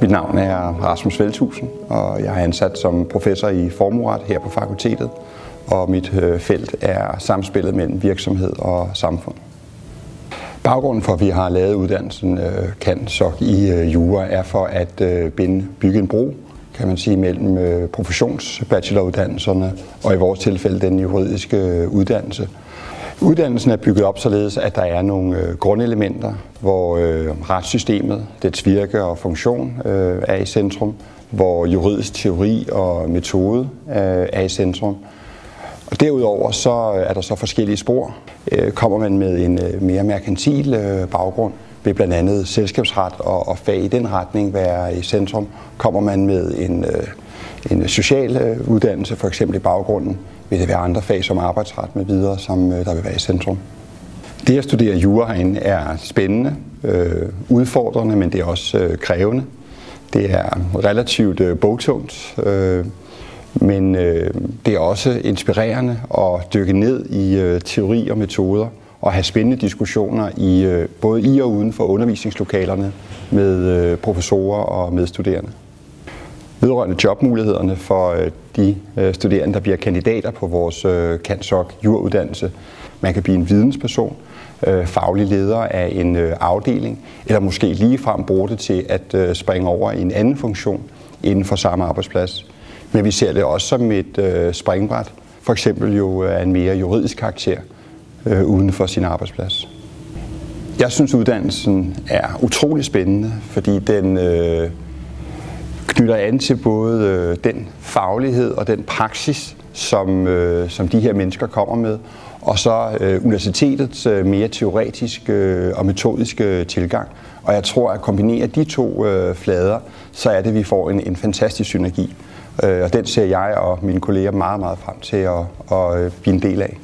Mit navn er Rasmus Veldhusen, og jeg er ansat som professor i formueret her på fakultetet. Og mit øh, felt er samspillet mellem virksomhed og samfund. Baggrunden for, at vi har lavet uddannelsen øh, kan så i øh, jura, er for at binde, bygge en bro, kan man sige, mellem professionsbacheloruddannelserne og i vores tilfælde den juridiske uddannelse. Uddannelsen er bygget op således, at der er nogle øh, grundelementer, hvor øh, retssystemet, dets virke og funktion øh, er i centrum, hvor juridisk teori og metode øh, er i centrum. Og derudover så øh, er der så forskellige spor. Øh, kommer man med en øh, mere merkantil øh, baggrund, vil blandt andet selskabsret og, og fag i den retning være i centrum. Kommer man med en, øh, en social øh, uddannelse, for eksempel i baggrunden, vil det være andre fag som arbejdsret med videre, som øh, der vil være i centrum. Det at studere jura herinde er spændende, øh, udfordrende, men det er også øh, krævende. Det er relativt øh, bogtungt, øh, men øh, det er også inspirerende at dykke ned i øh, teori og metoder og have spændende diskussioner i øh, både i og uden for undervisningslokalerne med øh, professorer og medstuderende vedrørende jobmulighederne for øh, de øh, studerende, der bliver kandidater på vores øh, CanSoc juruddannelse. Man kan blive en vidensperson, faglig leder af en afdeling, eller måske ligefrem bruge det til at springe over i en anden funktion inden for samme arbejdsplads. Men vi ser det også som et springbræt, for eksempel jo af en mere juridisk karakter uden for sin arbejdsplads. Jeg synes, uddannelsen er utrolig spændende, fordi den øh, knytter an til både øh, den faglighed og den praksis, som, øh, som de her mennesker kommer med, og så øh, universitetets øh, mere teoretiske øh, og metodiske tilgang. Og jeg tror, at kombinere de to øh, flader, så er det, at vi får en, en fantastisk synergi. Øh, og den ser jeg og mine kolleger meget, meget frem til at, at, at blive en del af.